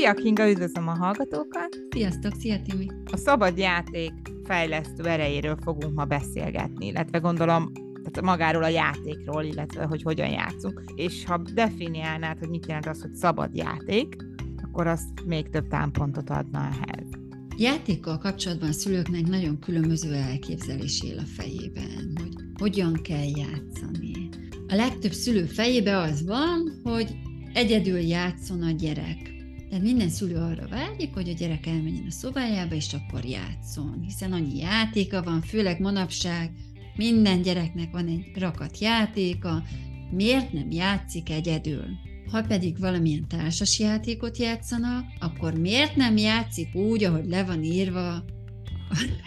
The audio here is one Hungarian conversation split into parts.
Szia Kinga, üdvözlöm a hallgatókat! Sziasztok, szia Timi! A szabad játék fejlesztő erejéről fogunk ma beszélgetni, illetve gondolom tehát magáról a játékról, illetve hogy hogyan játszunk. És ha definiálnád, hogy mit jelent az, hogy szabad játék, akkor azt még több támpontot adna ehhez. Játékkal kapcsolatban a szülőknek nagyon különböző elképzelés él a fejében, hogy hogyan kell játszani. A legtöbb szülő fejébe az van, hogy egyedül játszon a gyerek. Tehát minden szülő arra vágyik, hogy a gyerek elmenjen a szobájába, és akkor játszon, hiszen annyi játéka van, főleg manapság, minden gyereknek van egy rakat játéka, miért nem játszik egyedül? Ha pedig valamilyen társas játékot játszanak, akkor miért nem játszik úgy, ahogy le van írva a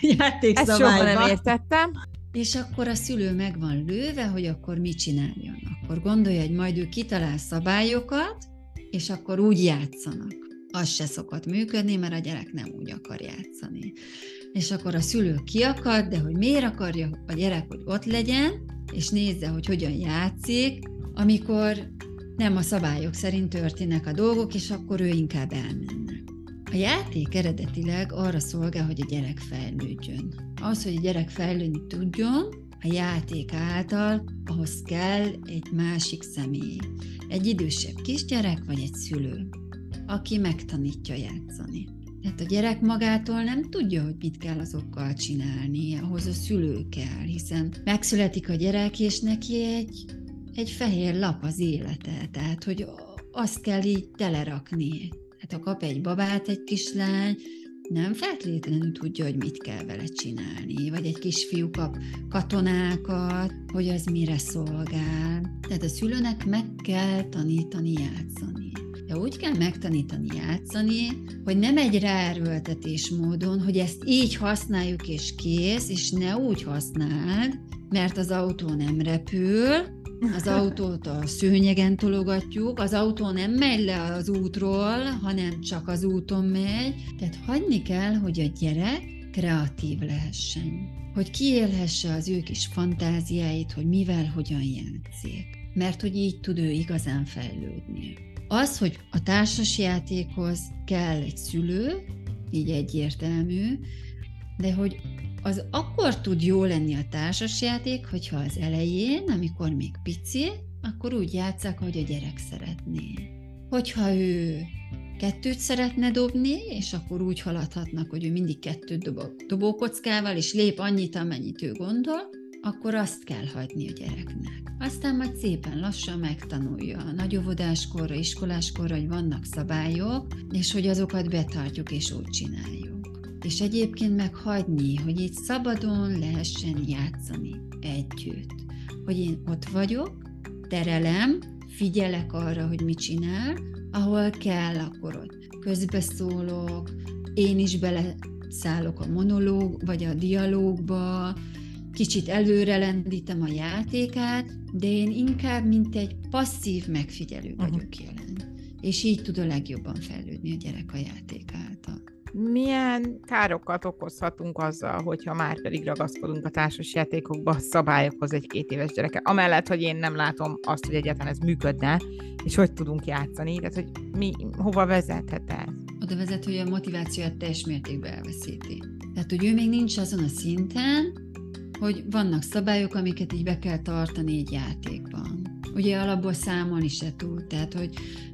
játékszabályban? Ezt soha nem értettem. És akkor a szülő meg van lőve, hogy akkor mit csináljon. Akkor gondolja, hogy majd ő kitalál szabályokat, és akkor úgy játszanak. Az se szokott működni, mert a gyerek nem úgy akar játszani. És akkor a szülő kiakad, de hogy miért akarja a gyerek, hogy ott legyen, és nézze, hogy hogyan játszik, amikor nem a szabályok szerint történnek a dolgok, és akkor ő inkább elmenne. A játék eredetileg arra szolgál, hogy a gyerek fejlődjön. Az, hogy a gyerek fejlődni tudjon, a játék által ahhoz kell egy másik személy. Egy idősebb kisgyerek vagy egy szülő, aki megtanítja játszani. Tehát a gyerek magától nem tudja, hogy mit kell azokkal csinálni, ahhoz a szülő kell, hiszen megszületik a gyerek, és neki egy, egy fehér lap az élete, tehát hogy azt kell így telerakni. Hát ha kap egy babát egy kislány, nem feltétlenül tudja, hogy mit kell vele csinálni, vagy egy kisfiú kap katonákat, hogy az mire szolgál. Tehát a szülőnek meg kell tanítani játszani. De úgy kell megtanítani játszani, hogy nem egy ráerőltetés módon, hogy ezt így használjuk és kész, és ne úgy használd, mert az autó nem repül, az autót a szőnyegen tologatjuk, az autó nem megy le az útról, hanem csak az úton megy. Tehát hagyni kell, hogy a gyerek kreatív lehessen. Hogy kiélhesse az ő kis fantáziáit, hogy mivel, hogyan játszik. Mert hogy így tud ő igazán fejlődni. Az, hogy a társasjátékhoz kell egy szülő, így egyértelmű, de hogy az akkor tud jó lenni a társasjáték, hogyha az elején, amikor még pici, akkor úgy játszák, hogy a gyerek szeretné. Hogyha ő kettőt szeretne dobni, és akkor úgy haladhatnak, hogy ő mindig kettőt dob dobókockával, és lép annyit, amennyit ő gondol, akkor azt kell hagyni a gyereknek. Aztán majd szépen lassan megtanulja a nagyovodáskorra, iskoláskorra, hogy vannak szabályok, és hogy azokat betartjuk és úgy csináljuk és egyébként meg hagyni, hogy itt szabadon lehessen játszani együtt. Hogy én ott vagyok, terelem, figyelek arra, hogy mit csinál, ahol kell, akkor ott közbeszólok, én is beleszállok a monológ, vagy a dialógba, kicsit előre lendítem a játékát, de én inkább, mint egy passzív megfigyelő vagyok uh-huh. jelen. És így tud a legjobban fejlődni a gyerek a játék által milyen károkat okozhatunk azzal, hogyha már pedig ragaszkodunk a társas játékokba, a szabályokhoz egy két éves gyereke. Amellett, hogy én nem látom azt, hogy egyáltalán ez működne, és hogy tudunk játszani, tehát hogy mi, hova vezethet ez? Oda vezet, hogy a motivációt teljes mértékben elveszíti. Tehát, hogy ő még nincs azon a szinten, hogy vannak szabályok, amiket így be kell tartani egy játékban ugye alapból számolni se tud. Tehát, hogy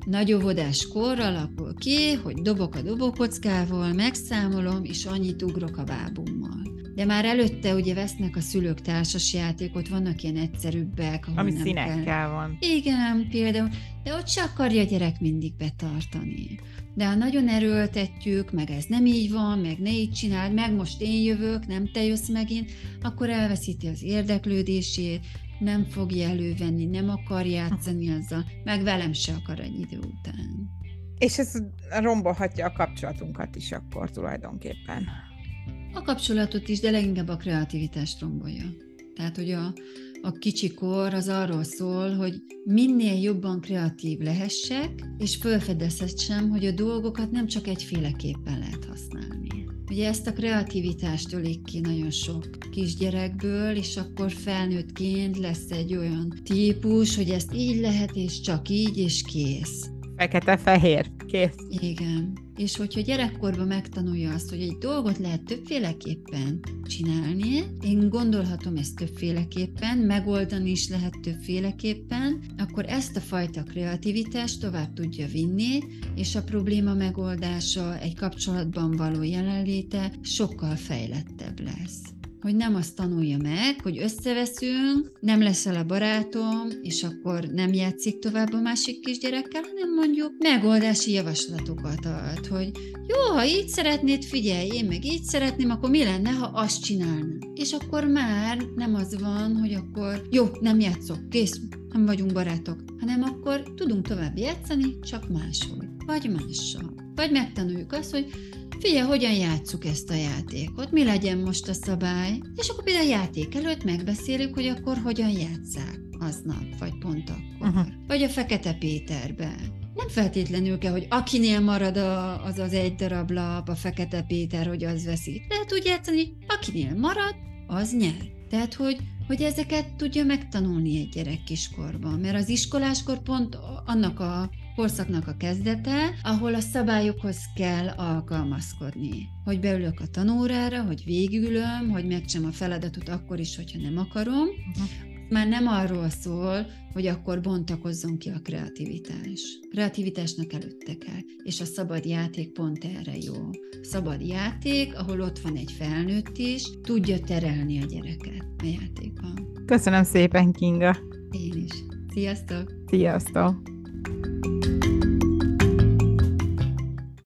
nagy óvodás kor alakul ki, hogy dobok a dobókockával, megszámolom, és annyit ugrok a bábummal. De már előtte ugye vesznek a szülők társas játékot, vannak ilyen egyszerűbbek. Ami nem színekkel kell. van. Igen, például, de ott se akarja a gyerek mindig betartani. De ha nagyon erőltetjük, meg ez nem így van, meg ne így csináld, meg most én jövök, nem te jössz megint, akkor elveszíti az érdeklődését, nem fogja elővenni, nem akar játszani azzal, meg velem se akar egy idő után. És ez rombolhatja a kapcsolatunkat is akkor tulajdonképpen. A kapcsolatot is, de leginkább a kreativitást rombolja. Tehát, hogy a, a kicsikor az arról szól, hogy minél jobban kreatív lehessek, és felfedezhessem, hogy a dolgokat nem csak egyféleképpen lehet. Ugye ezt a kreativitást ölik ki nagyon sok kisgyerekből, és akkor felnőttként lesz egy olyan típus, hogy ezt így lehet, és csak így, és kész. Fekete-fehér, kész. Igen. És hogyha gyerekkorban megtanulja azt, hogy egy dolgot lehet többféleképpen csinálni, én gondolhatom ezt többféleképpen, megoldani is lehet többféleképpen, akkor ezt a fajta kreativitást tovább tudja vinni, és a probléma megoldása, egy kapcsolatban való jelenléte sokkal fejlettebb lesz hogy nem azt tanulja meg, hogy összeveszünk, nem leszel a barátom, és akkor nem játszik tovább a másik kisgyerekkel, hanem mondjuk megoldási javaslatokat ad, hogy jó, ha így szeretnéd, figyelj, én meg így szeretném, akkor mi lenne, ha azt csinálnám? És akkor már nem az van, hogy akkor jó, nem játszok, kész, nem vagyunk barátok, hanem akkor tudunk tovább játszani, csak máshogy, vagy mással. Vagy megtanuljuk azt, hogy figyelj, hogyan játsszuk ezt a játékot, mi legyen most a szabály, és akkor például a játék előtt megbeszéljük, hogy akkor hogyan játszák aznap, vagy pont akkor. Uh-huh. Vagy a Fekete Péterbe. Nem feltétlenül kell, hogy akinél marad a, az az egy darab lap, a Fekete Péter, hogy az veszi. Lehet úgy játszani, akinél marad, az nyer. Tehát, hogy, hogy ezeket tudja megtanulni egy gyerek kiskorban. Mert az iskoláskor pont annak a korszaknak a kezdete, ahol a szabályokhoz kell alkalmazkodni. Hogy beülök a tanórára, hogy végülöm, hogy megcsem a feladatot akkor is, hogyha nem akarom. Uh-huh. Már nem arról szól, hogy akkor bontakozzon ki a kreativitás. Kreativitásnak előtte kell, és a szabad játék pont erre jó. Szabad játék, ahol ott van egy felnőtt is, tudja terelni a gyereket a játékban. Köszönöm szépen, Kinga! Én is. Sziasztok! Sziasztok!